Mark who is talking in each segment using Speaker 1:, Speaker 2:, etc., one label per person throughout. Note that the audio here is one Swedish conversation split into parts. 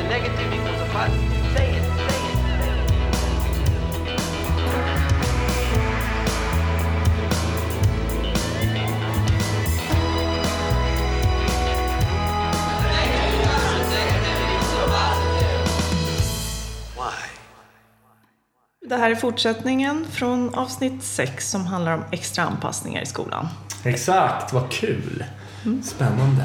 Speaker 1: A negative equals a positive. Say it, say it. Why?
Speaker 2: Det här är fortsättningen från avsnitt 6 som handlar om extra anpassningar i skolan.
Speaker 3: Exakt, vad kul. Spännande.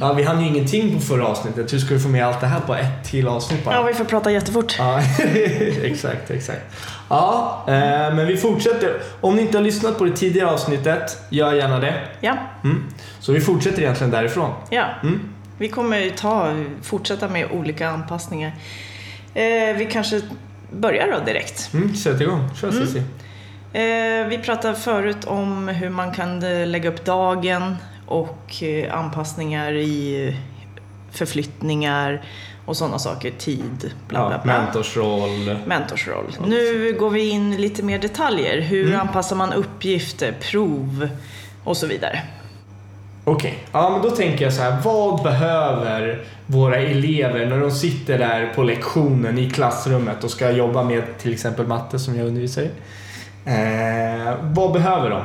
Speaker 3: Ja, vi hann ju ingenting på förra avsnittet. Hur ska vi få med allt det här på ett till avsnitt bara?
Speaker 2: Ja, vi får prata jättefort.
Speaker 3: Ja, exakt, exakt. Ja, eh, men vi fortsätter. Om ni inte har lyssnat på det tidigare avsnittet, gör gärna det.
Speaker 2: Ja,
Speaker 3: Mm. Så vi fortsätter egentligen därifrån.
Speaker 2: ja.
Speaker 3: Mm.
Speaker 2: Vi kommer ta, fortsätta med olika anpassningar. Eh, vi kanske börjar då direkt.
Speaker 3: Mm, sätt igång. Kör Cissi.
Speaker 2: Eh, vi pratade förut om hur man kan eh, lägga upp dagen och eh, anpassningar i förflyttningar och sådana saker, tid, bla bla
Speaker 3: Ja,
Speaker 2: bla.
Speaker 3: mentorsroll.
Speaker 2: Mentorsroll. Nu går vi in lite mer detaljer. Hur
Speaker 3: Mm.
Speaker 2: anpassar man uppgifter, prov och så vidare.
Speaker 3: Okej, ja men då tänker jag så här. Vad behöver våra elever när de sitter där på lektionen i klassrummet och ska jobba med till exempel matte som jag undervisar i? Eh, vad behöver de?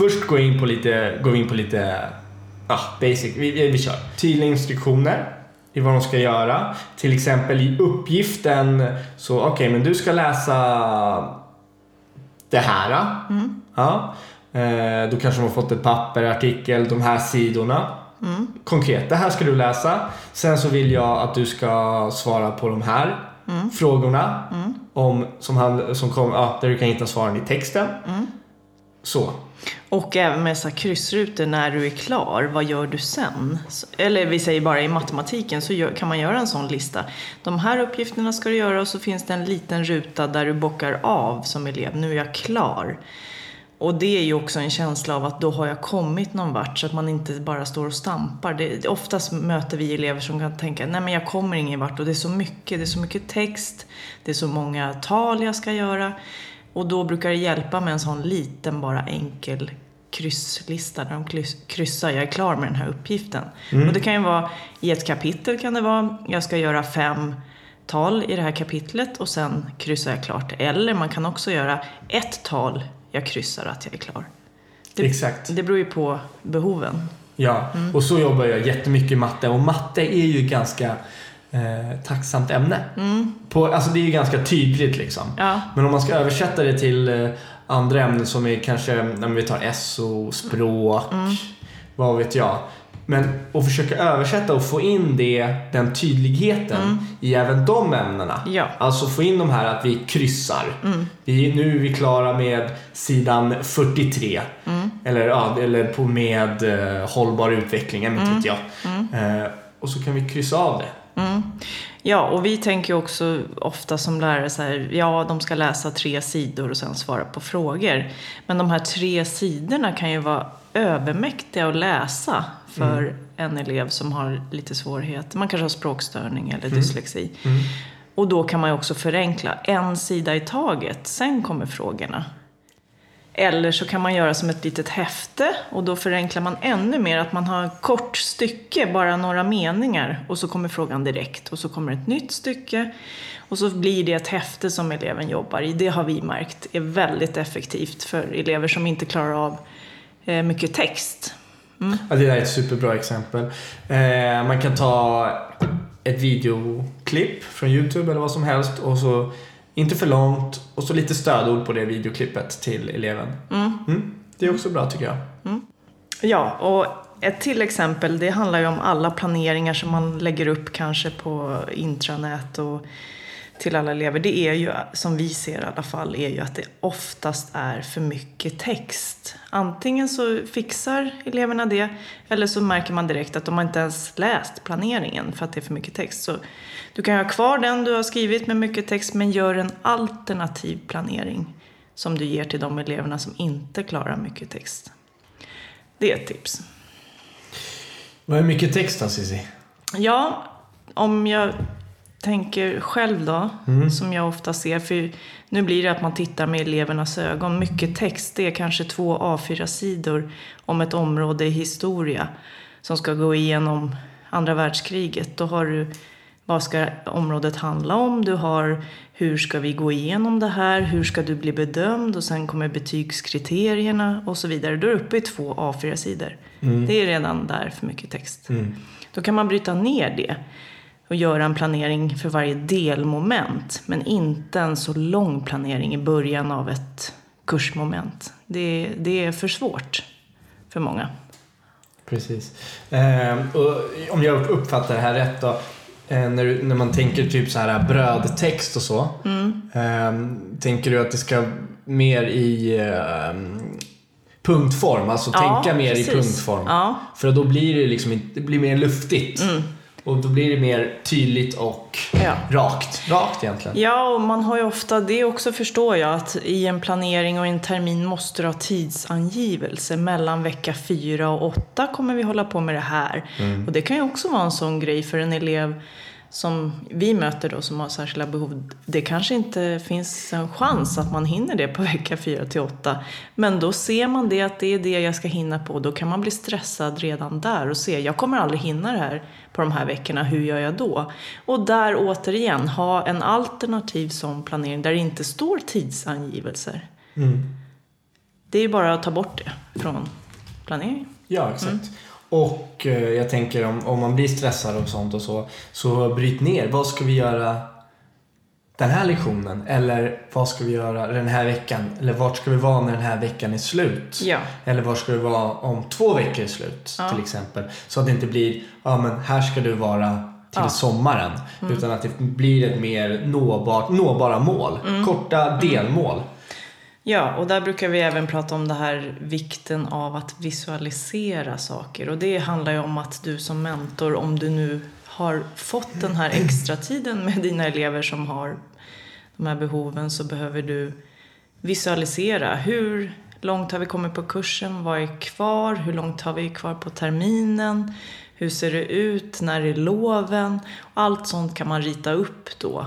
Speaker 3: Först går, in på lite, går vi in på lite ah, basic. Vi, vi, vi kör. Tydliga instruktioner i vad de ska göra. Till exempel i uppgiften så okej, men du ska läsa det här. Ja. Eh, då kanske de har fått ett papper, artikel, de här sidorna. Konkret, det här ska du läsa. Sen så vill jag att du ska svara på de här frågorna. Om, som han, som kom, ja, där du kan hitta svaren i texten. Så.
Speaker 2: Och även med så här kryssrutor när du är klar, vad gör du sen? Eller vi säger bara i matematiken så gör, kan man göra en sån lista. De här uppgifterna ska du göra och så finns det en liten ruta där du bockar av som elev. Nu är jag klar. Och det är ju också en känsla av att då har jag kommit någon vart så att man inte bara står och stampar. Det, oftast möter vi elever som kan tänka, nej men jag kommer ingen vart och det är så mycket, det är så mycket text, det är så många tal jag ska göra. Och då brukar det hjälpa med en sån liten, bara enkel krysslista där de kryss- kryssar, jag är klar med den här uppgiften. Och det kan ju vara, i ett kapitel kan det vara, jag ska göra fem tal i det här kapitlet och sen kryssar jag klart. Eller man kan också göra ett tal, jag kryssar att jag är klar. Det,
Speaker 3: Exakt.
Speaker 2: Det beror ju på behoven.
Speaker 3: Ja, och så jobbar jag jättemycket i matte och matte är ju ganska eh, tacksamt ämne. På, alltså det är ju ganska tydligt liksom.
Speaker 2: Ja.
Speaker 3: Men om man ska översätta det till eh, andra ämnen som är kanske, men vi tar SO, språk, vad vet jag. Men att försöka översätta och få in det, den tydligheten i även de ämnena.
Speaker 2: Ja.
Speaker 3: Alltså få in de här att vi kryssar. Vi, nu är vi klara med sidan 43. Eller, ja, eller på med eh, hållbar utveckling, inte jag. Eh, och så kan vi kryssa av det.
Speaker 2: Ja, och vi tänker också ofta som lärare så här, ja, de ska läsa tre sidor och sen svara på frågor. Men de här tre sidorna kan ju vara övermäktiga att läsa för en elev som har lite svårigheter. Man kanske har språkstörning eller dyslexi. Och då kan man ju också förenkla en sida i taget, sen kommer frågorna. Eller så kan man göra som ett litet häfte och då förenklar man ännu mer att man har ett kort stycke, bara några meningar och så kommer frågan direkt och så kommer ett nytt stycke och så blir det ett häfte som eleven jobbar i. Det har vi märkt är väldigt effektivt för elever som inte klarar av eh, mycket text. Mm.
Speaker 3: Ja, det där är ett superbra exempel. Eh, man kan ta ett videoklipp från Youtube eller vad som helst och så inte för långt och så lite stödord på det videoklippet till eleven. Mm. Det är också bra tycker jag.
Speaker 2: Ja, och ett till exempel, det handlar ju om alla planeringar som man lägger upp kanske på intranät och till alla elever. Det är ju, som vi ser i alla fall, är ju att det oftast är för mycket text. Antingen så fixar eleverna det, eller så märker man direkt att de har inte ens läst planeringen för att det är för mycket text. Så du kan ha kvar den du har skrivit med mycket text, men gör en alternativ planering som du ger till de eleverna som inte klarar mycket text. Det är ett tips.
Speaker 3: Vad är mycket text då Cissi?
Speaker 2: Ja, om jag tänker själv då, som jag ofta ser, för nu blir det att man tittar med elevernas ögon. Mycket text, det är kanske två A4-sidor om ett område i historia som ska gå igenom andra världskriget. Då har du vad ska området handla om? Du har hur ska vi gå igenom det här? Hur ska du bli bedömd? Och sen kommer betygskriterierna och så vidare. Då är du uppe i två A4-sidor. Det är redan där för mycket text. Då kan man bryta ner det och göra en planering för varje delmoment. Men inte en så lång planering i början av ett kursmoment. Det, det är för svårt för många.
Speaker 3: Precis. Eh, och om jag uppfattar det här rätt då. Eh, när, när man tänker typ så här brödtext och så. Eh, tänker du att det ska mer i eh, punktform? Alltså
Speaker 2: Ja,
Speaker 3: tänka mer
Speaker 2: precis.
Speaker 3: i punktform.
Speaker 2: Ja.
Speaker 3: För då blir det liksom det blir mer luftigt. Och då blir det mer tydligt och
Speaker 2: Ja.
Speaker 3: rakt. Rakt egentligen.
Speaker 2: Ja, och man har ju ofta, det också förstår jag, att i en planering och en termin måste du ha tidsangivelse. Mellan vecka fyra och åtta kommer vi hålla på med det här. Och det kan ju också vara en sån grej för en elev som vi möter då som har särskilda behov. Det kanske inte finns en chans att man hinner det på vecka fyra till åtta. Men då ser man det att det är det jag ska hinna på. Då kan man bli stressad redan där och se, jag kommer aldrig hinna det här på de här veckorna, hur gör jag då? Och där återigen, ha en alternativ sån planering där det inte står tidsangivelser. Det är ju bara att ta bort det från planeringen.
Speaker 3: Ja, exakt. Och eh, jag tänker om, om man blir stressad och sånt och så, så bryt ner. Vad ska vi göra den här lektionen? Eller vad ska vi göra den här veckan? Eller vart ska vi vara när den här veckan är slut?
Speaker 2: Ja.
Speaker 3: Eller var ska vi vara om två veckor är slut
Speaker 2: Ja.
Speaker 3: till exempel? Så att det inte blir, ja men här ska du vara till
Speaker 2: Ja. Mm.
Speaker 3: sommaren. Utan att det blir ett mer nåbart, nåbara mål.
Speaker 2: Mm.
Speaker 3: Korta delmål.
Speaker 2: Ja, och där brukar vi även prata om det här vikten av att visualisera saker. Och det handlar ju om att du som mentor, om du nu har fått den här extra tiden med dina elever som har de här behoven, så behöver du visualisera. Hur långt har vi kommit på kursen? Vad är kvar? Hur långt har vi kvar på terminen? Hur ser det ut? När är loven? Allt sånt kan man rita upp då,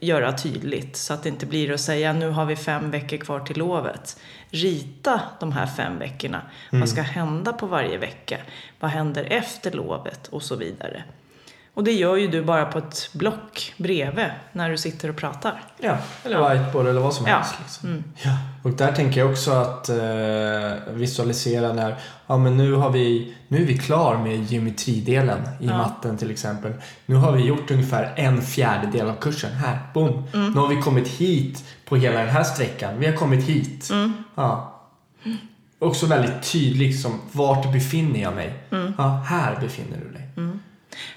Speaker 2: göra tydligt så att det inte blir att säga nu har vi fem veckor kvar till lovet. Rita de här fem veckorna. Vad ska hända på varje vecka? Vad händer efter lovet? Och så vidare. Och det gör ju du bara på ett block bredvid när du sitter och pratar.
Speaker 3: Ja, eller whiteboard eller vad som
Speaker 2: Ja.
Speaker 3: helst. Liksom. Ja. Och där tänker jag också att eh, visualisera när, ja men nu har vi, nu är vi klar med geometridelen i
Speaker 2: Ja.
Speaker 3: matten till exempel. Nu har vi gjort ungefär en fjärdedel av kursen. Här, boom.
Speaker 2: Mm.
Speaker 3: Nu har vi kommit hit på hela den här sträckan. Vi har kommit hit.
Speaker 2: Mm.
Speaker 3: Ja. Också väldigt tydligt som, vart befinner jag mig?
Speaker 2: Mm.
Speaker 3: Ja, här befinner du dig.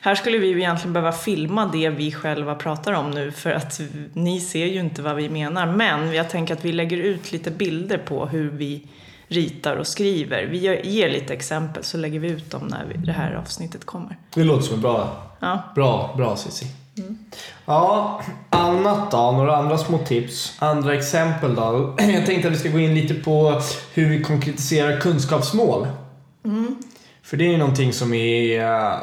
Speaker 2: Här skulle vi egentligen behöva filma det vi själva pratar om nu för att ni ser ju inte vad vi menar. Men jag tänker att vi lägger ut lite bilder på hur vi ritar och skriver. Vi ger lite exempel så lägger vi ut dem när vi, det här avsnittet kommer.
Speaker 3: Det låter som bra
Speaker 2: Ja,
Speaker 3: Bra, bra Cissi. Ja, annat då? Några andra små tips? Andra exempel då? Jag tänkte att vi ska gå in lite på hur vi konkretiserar kunskapsmål. För det är ju någonting som är eh,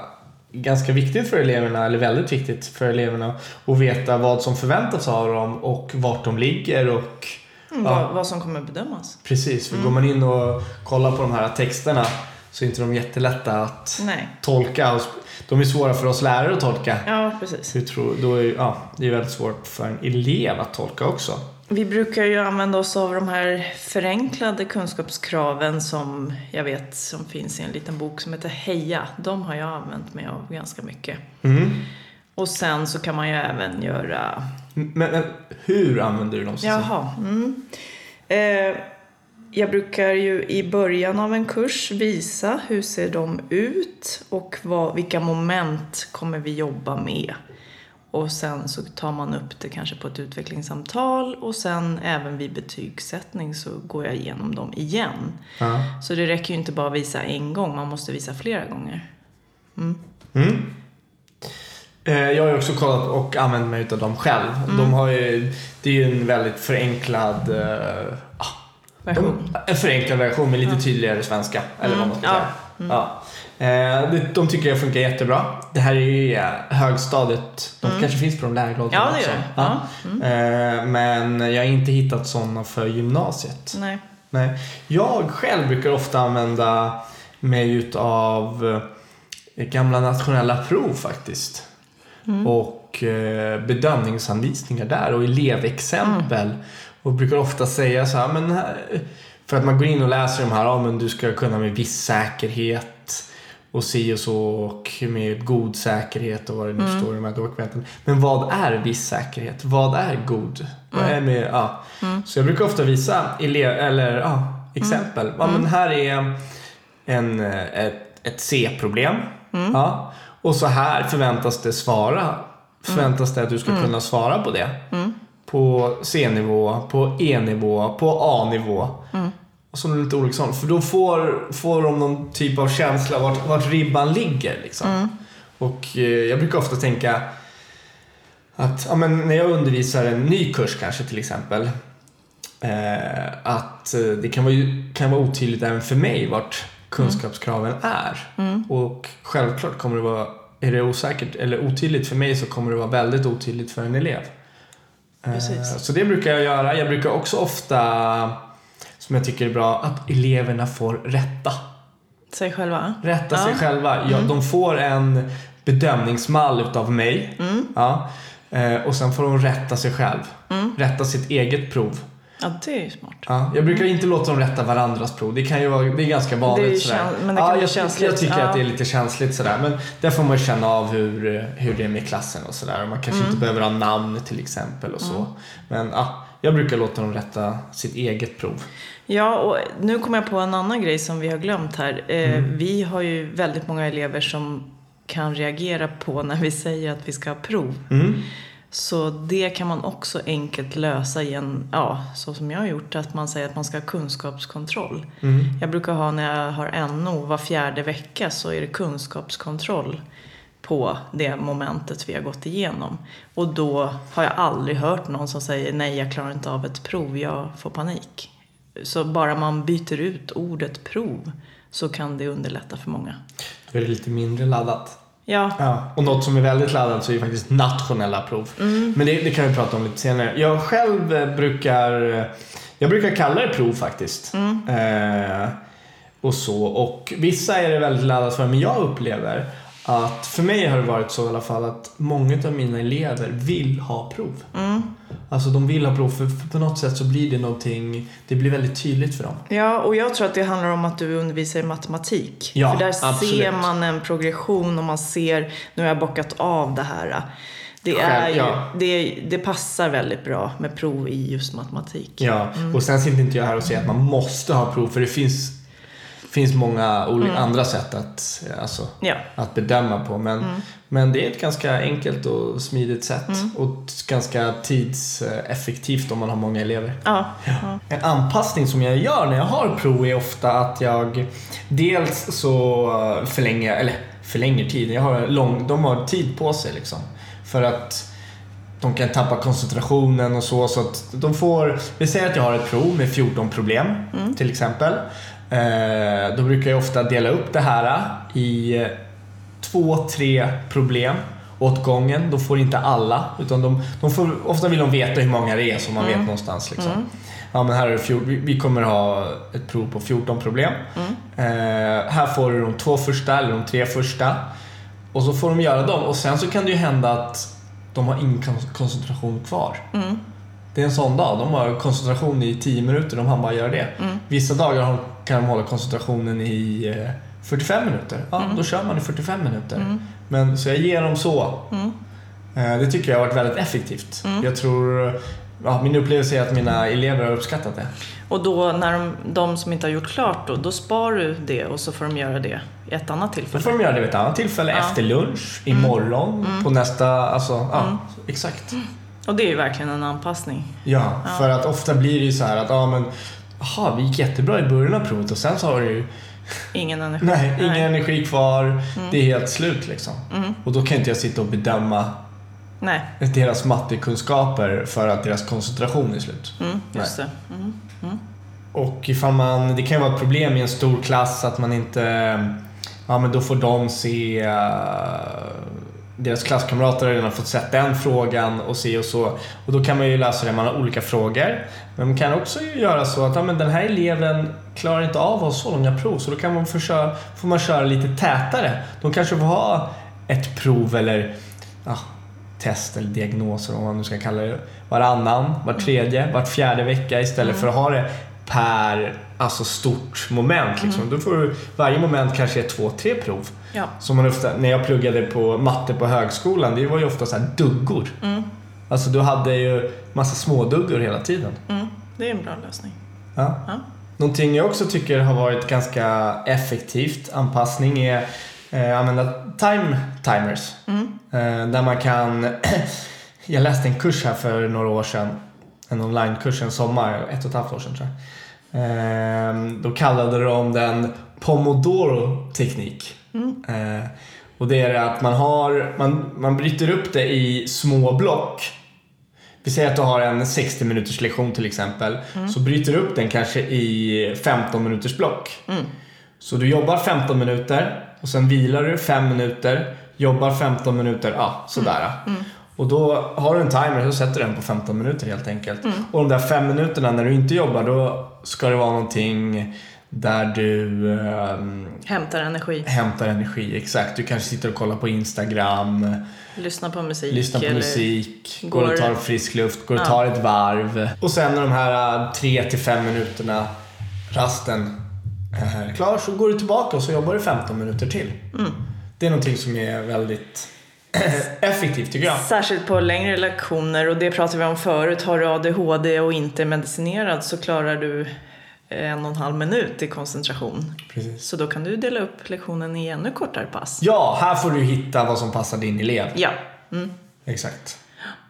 Speaker 3: ganska viktigt för eleverna, eller väldigt viktigt för eleverna att veta vad som förväntas av dem och vart de ligger och
Speaker 2: mm,
Speaker 3: Ja.
Speaker 2: vad, vad som kommer bedömas.
Speaker 3: precis, för går man in och kollar på de här texterna så är inte de jättelätta att
Speaker 2: Nej,
Speaker 3: tolka. och De är svåra för oss lärare att tolka.
Speaker 2: ja precis.
Speaker 3: Hur tror, då är, ja, det är väldigt svårt för en elev att tolka också.
Speaker 2: Vi brukar ju använda oss av de här förenklade kunskapskraven som jag vet som finns i en liten bok som heter Heja. De har jag använt mig av ganska mycket.
Speaker 3: Mm.
Speaker 2: Och sen så kan man ju även göra...
Speaker 3: Men, men hur använder du dem? Cissi?
Speaker 2: Jaha. Mm. Eh, jag brukar ju i början av en kurs visa hur ser de ut och vad, vilka moment kommer vi jobba med. Och sen så tar man upp det kanske på ett utvecklingssamtal och sen även vid betygssättning så går jag igenom dem igen.
Speaker 3: Ja.
Speaker 2: Så det räcker ju inte bara att visa en gång, man måste visa flera gånger.
Speaker 3: Mm. Eh, Jag har ju också kollat och använt mig av dem själv. De har ju, det är ju en väldigt förenklad eh, ah,
Speaker 2: Version.
Speaker 3: de, en förenklad version med lite tydligare svenska. Eller vad man ska säga. Ja. Eh, det- De tycker jag funkar jättebra. Det här är ju eh, högstadiet. De kanske finns på de lägre åldrarna
Speaker 2: Ja,
Speaker 3: också.
Speaker 2: Ja.
Speaker 3: Eh, Men jag har inte hittat sådana för gymnasiet.
Speaker 2: Nej.
Speaker 3: Nej. Jag själv brukar ofta använda mig utav gamla nationella prov faktiskt. Och eh, bedömningsanvisningar där och elevexempel. Och brukar ofta säga så här, men här, för att man går in och läser de här, ja men du ska kunna med viss säkerhet och si och så och med god säkerhet och vad det nu står i de här dokumenten. Men vad är viss säkerhet? Vad är god? Vad är med, ja. Så jag brukar ofta visa elev, eller, ja, exempel. Ja, men här är en, ett, ett C-problem. Ja. Och så här förväntas det svara. Förväntas det att du ska kunna svara på det. På C-nivå, på E-nivå, på A-nivå. Och så lite sånt. För då får, får de någon typ av känsla vart, vart ribban ligger. Liksom. Och eh, jag brukar ofta tänka att ja, men när jag undervisar en ny kurs kanske till exempel. Eh, att eh, det kan vara, kan vara otydligt även för mig vart kunskapskraven är. Och självklart kommer det vara, är det osäkert eller otydligt för mig så kommer det vara väldigt otydligt för en elev. Eh. Så det brukar jag göra. Jag brukar också ofta, som jag tycker är bra, att eleverna får rätta.
Speaker 2: Sig själva?
Speaker 3: Rätta sig
Speaker 2: Ja.
Speaker 3: själva. Ja, De får en bedömningsmall utav mig. Ja. Eh, och sen får de rätta sig själv. Rätta sitt eget prov.
Speaker 2: Ja, det är ju smart.
Speaker 3: Ja, jag brukar inte låta dem rätta varandras prov. Det kan ju vara, det är ganska vanligt
Speaker 2: Det är käns- men det kan
Speaker 3: ja,
Speaker 2: bli
Speaker 3: jag,
Speaker 2: känsligt,
Speaker 3: Jag tycker
Speaker 2: ja.
Speaker 3: att det är lite känsligt sådär. Men där får man känna av hur, hur det är med klassen och sådär. Man kanske
Speaker 2: Mm.
Speaker 3: inte behöver ha namn till exempel och så. Men ja, jag brukar låta dem rätta sitt eget prov.
Speaker 2: Ja, och nu kommer jag på en annan grej som vi har glömt här. Eh,
Speaker 3: Mm.
Speaker 2: Vi har ju väldigt många elever som kan reagera på när vi säger att vi ska ha prov.
Speaker 3: Mm.
Speaker 2: Så det kan man också enkelt lösa igen, ja, så som jag har gjort, att man säger att man ska ha kunskapskontroll.
Speaker 3: Mm.
Speaker 2: Jag brukar ha när jag har NO var fjärde vecka så är det kunskapskontroll på det momentet vi har gått igenom. Och då har jag aldrig hört någon som säger nej, jag klarar inte av ett prov, jag får panik. Så bara man byter ut ordet prov så kan det underlätta för många.
Speaker 3: Då är det lite mindre laddat.
Speaker 2: Ja,
Speaker 3: Ja, och något som är väldigt laddat så är ju faktiskt nationella prov.
Speaker 2: Mm.
Speaker 3: Men det, det kan vi prata om lite senare. Jag själv eh, brukar, jag brukar kalla det prov faktiskt.
Speaker 2: Mm.
Speaker 3: Eh, och så. Och vissa är det väldigt laddat för, men jag upplever att för mig har det varit så i alla fall att många av mina elever vill ha prov.
Speaker 2: Mm.
Speaker 3: Alltså de vill ha prov för, på något sätt så blir det någonting, det blir väldigt tydligt för dem.
Speaker 2: Ja, och jag tror att det handlar om att du undervisar i matematik.
Speaker 3: Ja,
Speaker 2: För där
Speaker 3: absolut.
Speaker 2: ser man en progression och man ser, nu har jag bockat av det här. Det, är ju,
Speaker 3: ja.
Speaker 2: det, det passar väldigt bra med prov i just matematik.
Speaker 3: Ja, och sen sitter inte jag här och säger att man måste ha prov för det finns, finns många olika andra sätt att, alltså,
Speaker 2: Ja.
Speaker 3: att bedöma på. Men, men det är ett ganska enkelt och smidigt sätt och ett ganska tidseffektivt om man har många elever.
Speaker 2: Ja. ja.
Speaker 3: En anpassning som jag gör när jag har prov är ofta att jag dels så förlänger, eller förlänger tiden, jag har lång, de har tid på sig liksom. För att de kan tappa koncentrationen och så. Så att de får, vi säger att jag har ett prov med 14 problem till exempel. Eh, då brukar jag ofta dela upp det här i eh, två, tre problem åt gången. Då får inte alla, utan de, de får, ofta vill de veta hur många det är så man vet någonstans. Liksom. Ja, men här är fjol, vi, kommer ha ett prov på 14 problem. Eh, här får du de två första eller de tre första. Och så får de göra dem och sen så kan det ju hända att de har ingen kon- koncentration kvar. Det är en sån dag. De har koncentration i 10 minuter, de hann bara göra det. Vissa dagar kan de hålla koncentrationen i eh, 45 minuter. Ja, då kör man i 45 minuter. Men så jag ger dem så. Eh, Det tycker jag har varit väldigt effektivt. Jag tror, ja, min upplevelse är att mina elever har uppskattat det.
Speaker 2: Och då när de, de som inte har gjort klart då, då sparar du det och så får de göra det i ett annat
Speaker 3: Då
Speaker 2: tillfälle.
Speaker 3: får de göra det vid ett annat tillfälle, efter lunch, imorgon, på nästa, alltså, ja, exakt.
Speaker 2: Och det är ju verkligen en anpassning.
Speaker 3: Ja, för att ofta blir det ju så här att, ja men, jaha, vi gick jättebra i början av provet och sen så har du ju,
Speaker 2: Ingen energi.
Speaker 3: nej, ingen energi kvar, det är helt slut liksom. Och då kan inte jag sitta och bedöma
Speaker 2: Nej,
Speaker 3: deras mattekunskaper för att deras koncentration är slut.
Speaker 2: mm, just det. Mm.
Speaker 3: Och ifall man, det kan ju vara ett problem i en stor klass att man inte, ja men då får de se, deras klasskamrater har redan fått sett den frågan och se och så. Och då kan man ju lösa det, man har olika frågor. Men man kan också göra så att ja, men den här eleven klarar inte av att ha så långa prov så då kan man få, köra, får man köra lite tätare. De kanske får ha ett prov eller ja, test eller diagnoser om man nu ska kalla det varannan, var tredje, vart fjärde vecka istället för att ha det per alltså stort moment. Liksom. Då får du, varje moment kanske är två, tre prov.
Speaker 2: Ja.
Speaker 3: Som man ofta, när jag pluggade på matte på högskolan, det var ju ofta så här duggor. Alltså du hade ju massa småduggor hela tiden.
Speaker 2: Mm, det är en bra lösning.
Speaker 3: Ja.
Speaker 2: Ja.
Speaker 3: Någonting jag också tycker har varit ganska effektivt anpassning är eh, använda time timers. Eh, där man kan... jag läste en kurs här för några år sedan. En onlinekurs en sommar, ett och ett halvt år sedan tror jag. Eh, då kallade de den Pomodoro-teknik. Eh, och det är att man har, man, man bryter upp det i små block. Vi säger att du har en 60 minuters lektion till exempel. Så bryter du upp den kanske i 15 minuters block. Så du jobbar 15 minuter och sen vilar du 5 minuter, jobbar 15 minuter, ja sådär. Och då har du en timer så sätter du den på 15 minuter helt enkelt. Och de där 5 minuterna när du inte jobbar då ska det vara någonting där du ehm,
Speaker 2: Hämtar energi,
Speaker 3: hämtar energi. Exakt, du kanske sitter och kollar på Instagram,
Speaker 2: lyssna på musik.
Speaker 3: lyssnar på
Speaker 2: eller-
Speaker 3: musik, går, och
Speaker 2: går-
Speaker 3: tar frisk luft, går och
Speaker 2: Ja.
Speaker 3: tar ett varv. Och sen när de här 3 till 5 minuterna rasten är klar så går du tillbaka och så jobbar du 15 minuter till.
Speaker 2: Mm.
Speaker 3: Det är någonting som är väldigt effektivt tycker jag.
Speaker 2: Särskilt på längre lektioner och det pratade vi om förut. Har du ADHD och inte är medicinerad så klarar du en och en halv minut i koncentration.
Speaker 3: Precis.
Speaker 2: Så då kan du dela upp lektionen i ännu kortare pass.
Speaker 3: Ja, här får du hitta vad som passar din elev.
Speaker 2: Ja. Mm.
Speaker 3: Exakt.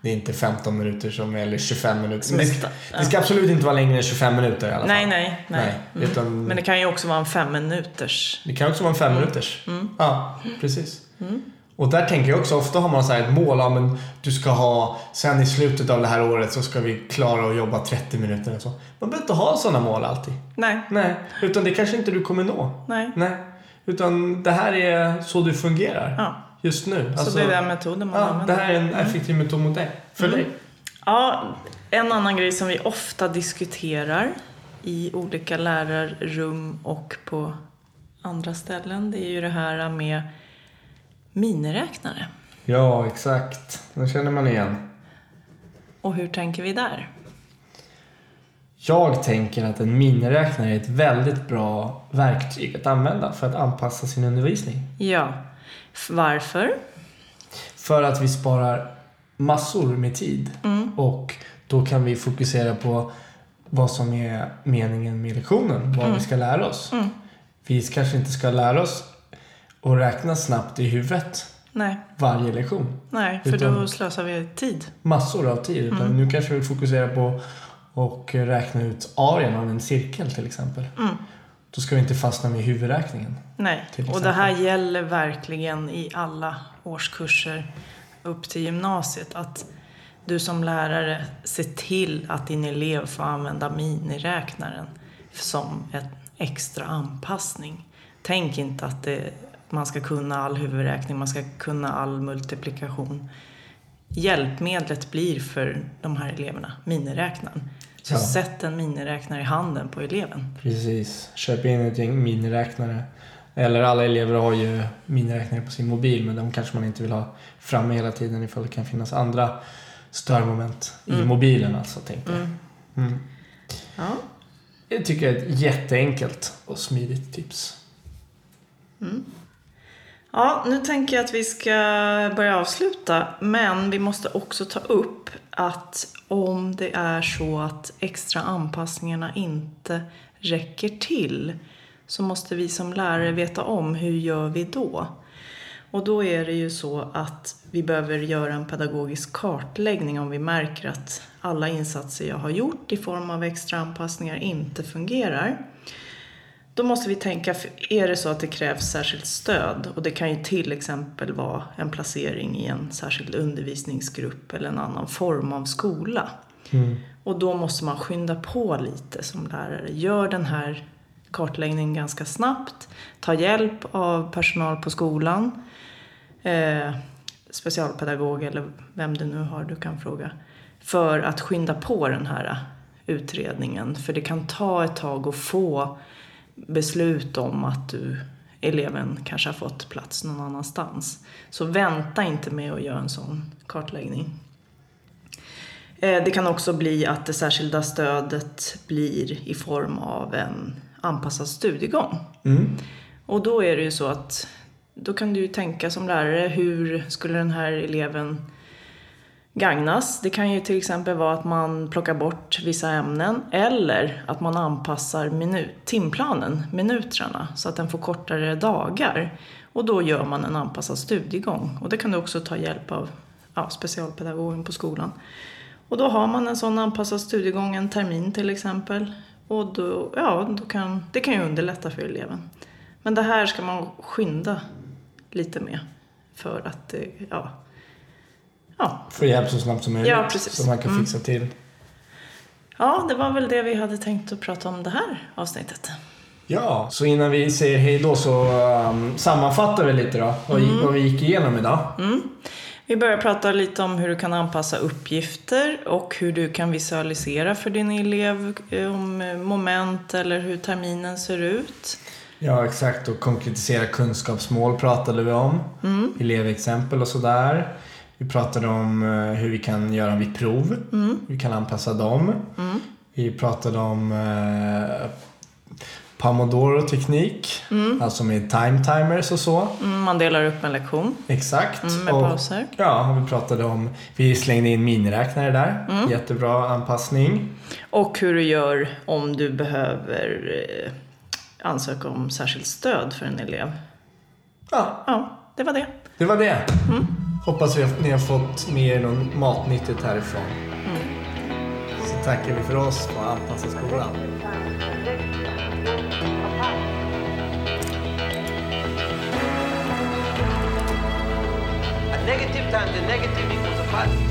Speaker 3: Det är inte 15 minuter som, eller 25 minuter.
Speaker 2: Som
Speaker 3: det, ska, det ska absolut inte vara längre än 25 minuter i alla fall.
Speaker 2: Nej, nej, nej.
Speaker 3: Nej, utan-
Speaker 2: Men det kan ju också vara en fem minuters.
Speaker 3: Det kan också vara en fem
Speaker 2: Mm.
Speaker 3: minuters. Ja, precis. Och där tänker jag också, ofta har man så här ett mål, ja, men du ska ha, sen i slutet av det här året så ska vi klara att jobba 30 minuter och så. Man behöver inte ha sådana mål alltid.
Speaker 2: Nej,
Speaker 3: Nej, utan det kanske inte du kommer nå.
Speaker 2: nej.
Speaker 3: Nej, utan det här är så du fungerar
Speaker 2: Ja.
Speaker 3: just nu.
Speaker 2: Så det är den metoden man
Speaker 3: ja,
Speaker 2: använder.
Speaker 3: det här är en effektiv metod mot dig. För
Speaker 2: Mm.
Speaker 3: dig.
Speaker 2: Ja, en annan grej som vi ofta diskuterar i olika lärarrum och på andra ställen, det är ju det här med miniräknare.
Speaker 3: Ja, exakt. Den känner man igen.
Speaker 2: Och hur tänker vi där?
Speaker 3: Jag tänker att en miniräknare är ett väldigt bra verktyg att använda för att anpassa sin undervisning.
Speaker 2: Ja, varför?
Speaker 3: För att vi sparar massor med tid och då kan vi fokusera på vad som är meningen med lektionen, vad vi ska lära oss. Vi kanske inte ska lära oss att räkna snabbt i huvudet
Speaker 2: Nej,
Speaker 3: varje lektion.
Speaker 2: nej för
Speaker 3: Utan-
Speaker 2: då slösar vi tid.
Speaker 3: Massor av tid. Utan nu kanske vi fokuserar på och räkna ut arean av en cirkel till exempel. Då ska vi inte fastna med huvudräkningen.
Speaker 2: Nej, och det här gäller verkligen i alla årskurser upp till gymnasiet. Att du som lärare ser till att din elev får använda miniräknaren som en extra anpassning. Tänk inte att det, man ska kunna all huvudräkning, man ska kunna all multiplikation. Hjälpmedlet blir för de här eleverna miniräknaren. Så
Speaker 3: Ja.
Speaker 2: sätt en miniräknare i handen på eleven.
Speaker 3: Precis. Köp in ett gäng miniräknare. Eller alla elever har ju miniräknare på sin mobil men de kanske man inte vill ha framme hela tiden ifall det kan finnas andra störmoment i mobilen alltså tänkte jag. Mm.
Speaker 2: Ja.
Speaker 3: Jag tycker det är ett jätteenkelt och smidigt tips.
Speaker 2: Ja, nu tänker jag att vi ska börja avsluta. Men vi måste också ta upp att om det är så att extra anpassningarna inte räcker till så måste vi som lärare veta om hur gör vi då. Och då är det ju så att vi behöver göra en pedagogisk kartläggning om vi märker att alla insatser jag har gjort i form av extra anpassningar inte fungerar. Då måste vi tänka, är det så att det krävs särskilt stöd och det kan ju till exempel vara en placering i en särskild undervisningsgrupp eller en annan form av skola. Och då måste man skynda på lite som lärare. Gör den här kartläggningen ganska snabbt. Ta hjälp av personal på skolan. Eh, specialpedagog eller vem du nu har du kan fråga. För att skynda på den här utredningen. För det kan ta ett tag att få beslut om att du, eleven kanske har fått plats någon annanstans. Så vänta inte med att göra en sån kartläggning. Eh, Det kan också bli att det särskilda stödet blir i form av en anpassad studiegång.
Speaker 3: Mm.
Speaker 2: Och då är det ju så att då kan du tänka som lärare hur skulle den här eleven gagnas? Det kan ju till exempel vara att man plockar bort vissa ämnen eller att man anpassar minut, timplanen, minutrarna, så att den får kortare dagar. Och då gör man en anpassad studiegång. Och det kan du också ta hjälp av ja, specialpedagogen på skolan. Och då har man en sån anpassad studiegång en termin till exempel. Och då, ja, då kan, det kan ju underlätta för eleven. Men det här ska man skynda lite med. För att eh, ja. Ja,
Speaker 3: Få hjälp så snabbt som möjligt.
Speaker 2: Ja, precis.
Speaker 3: Så man kan
Speaker 2: Mm.
Speaker 3: fixa till.
Speaker 2: ja, det var väl det vi hade tänkt att prata om det här avsnittet.
Speaker 3: Ja, så innan vi säger hej då så um, sammanfattar vi lite då. Vad,
Speaker 2: Mm.
Speaker 3: vad vi gick igenom idag.
Speaker 2: Vi börjar prata lite om hur du kan anpassa uppgifter och hur du kan visualisera för din elev eh, om eh, moment eller hur terminen ser ut.
Speaker 3: Ja, exakt. Och konkretisera kunskapsmål pratade vi om.
Speaker 2: Mm.
Speaker 3: Elevexempel och sådär. Vi pratade om eh, hur vi kan göra vid prov.
Speaker 2: Mm.
Speaker 3: Hur vi kan anpassa dem. Vi pratade om eh, Pomodoro-teknik. Alltså med time timers och så.
Speaker 2: Mm, Man delar upp en lektion
Speaker 3: Exakt.
Speaker 2: mm, med
Speaker 3: och,
Speaker 2: pauser.
Speaker 3: Ja, och vi pratade om... Vi slängde in miniräknare där.
Speaker 2: Mm.
Speaker 3: Jättebra anpassning.
Speaker 2: Och hur du gör om du behöver eh, ansöka om särskilt stöd för en elev.
Speaker 3: Ja,
Speaker 2: Ja, det var det.
Speaker 3: det var det. Hoppas vi att ni har fått med er någon matnyttigt härifrån. Så tackar vi för oss på Anpassa skolan.
Speaker 1: A negative times a negative equals a positive.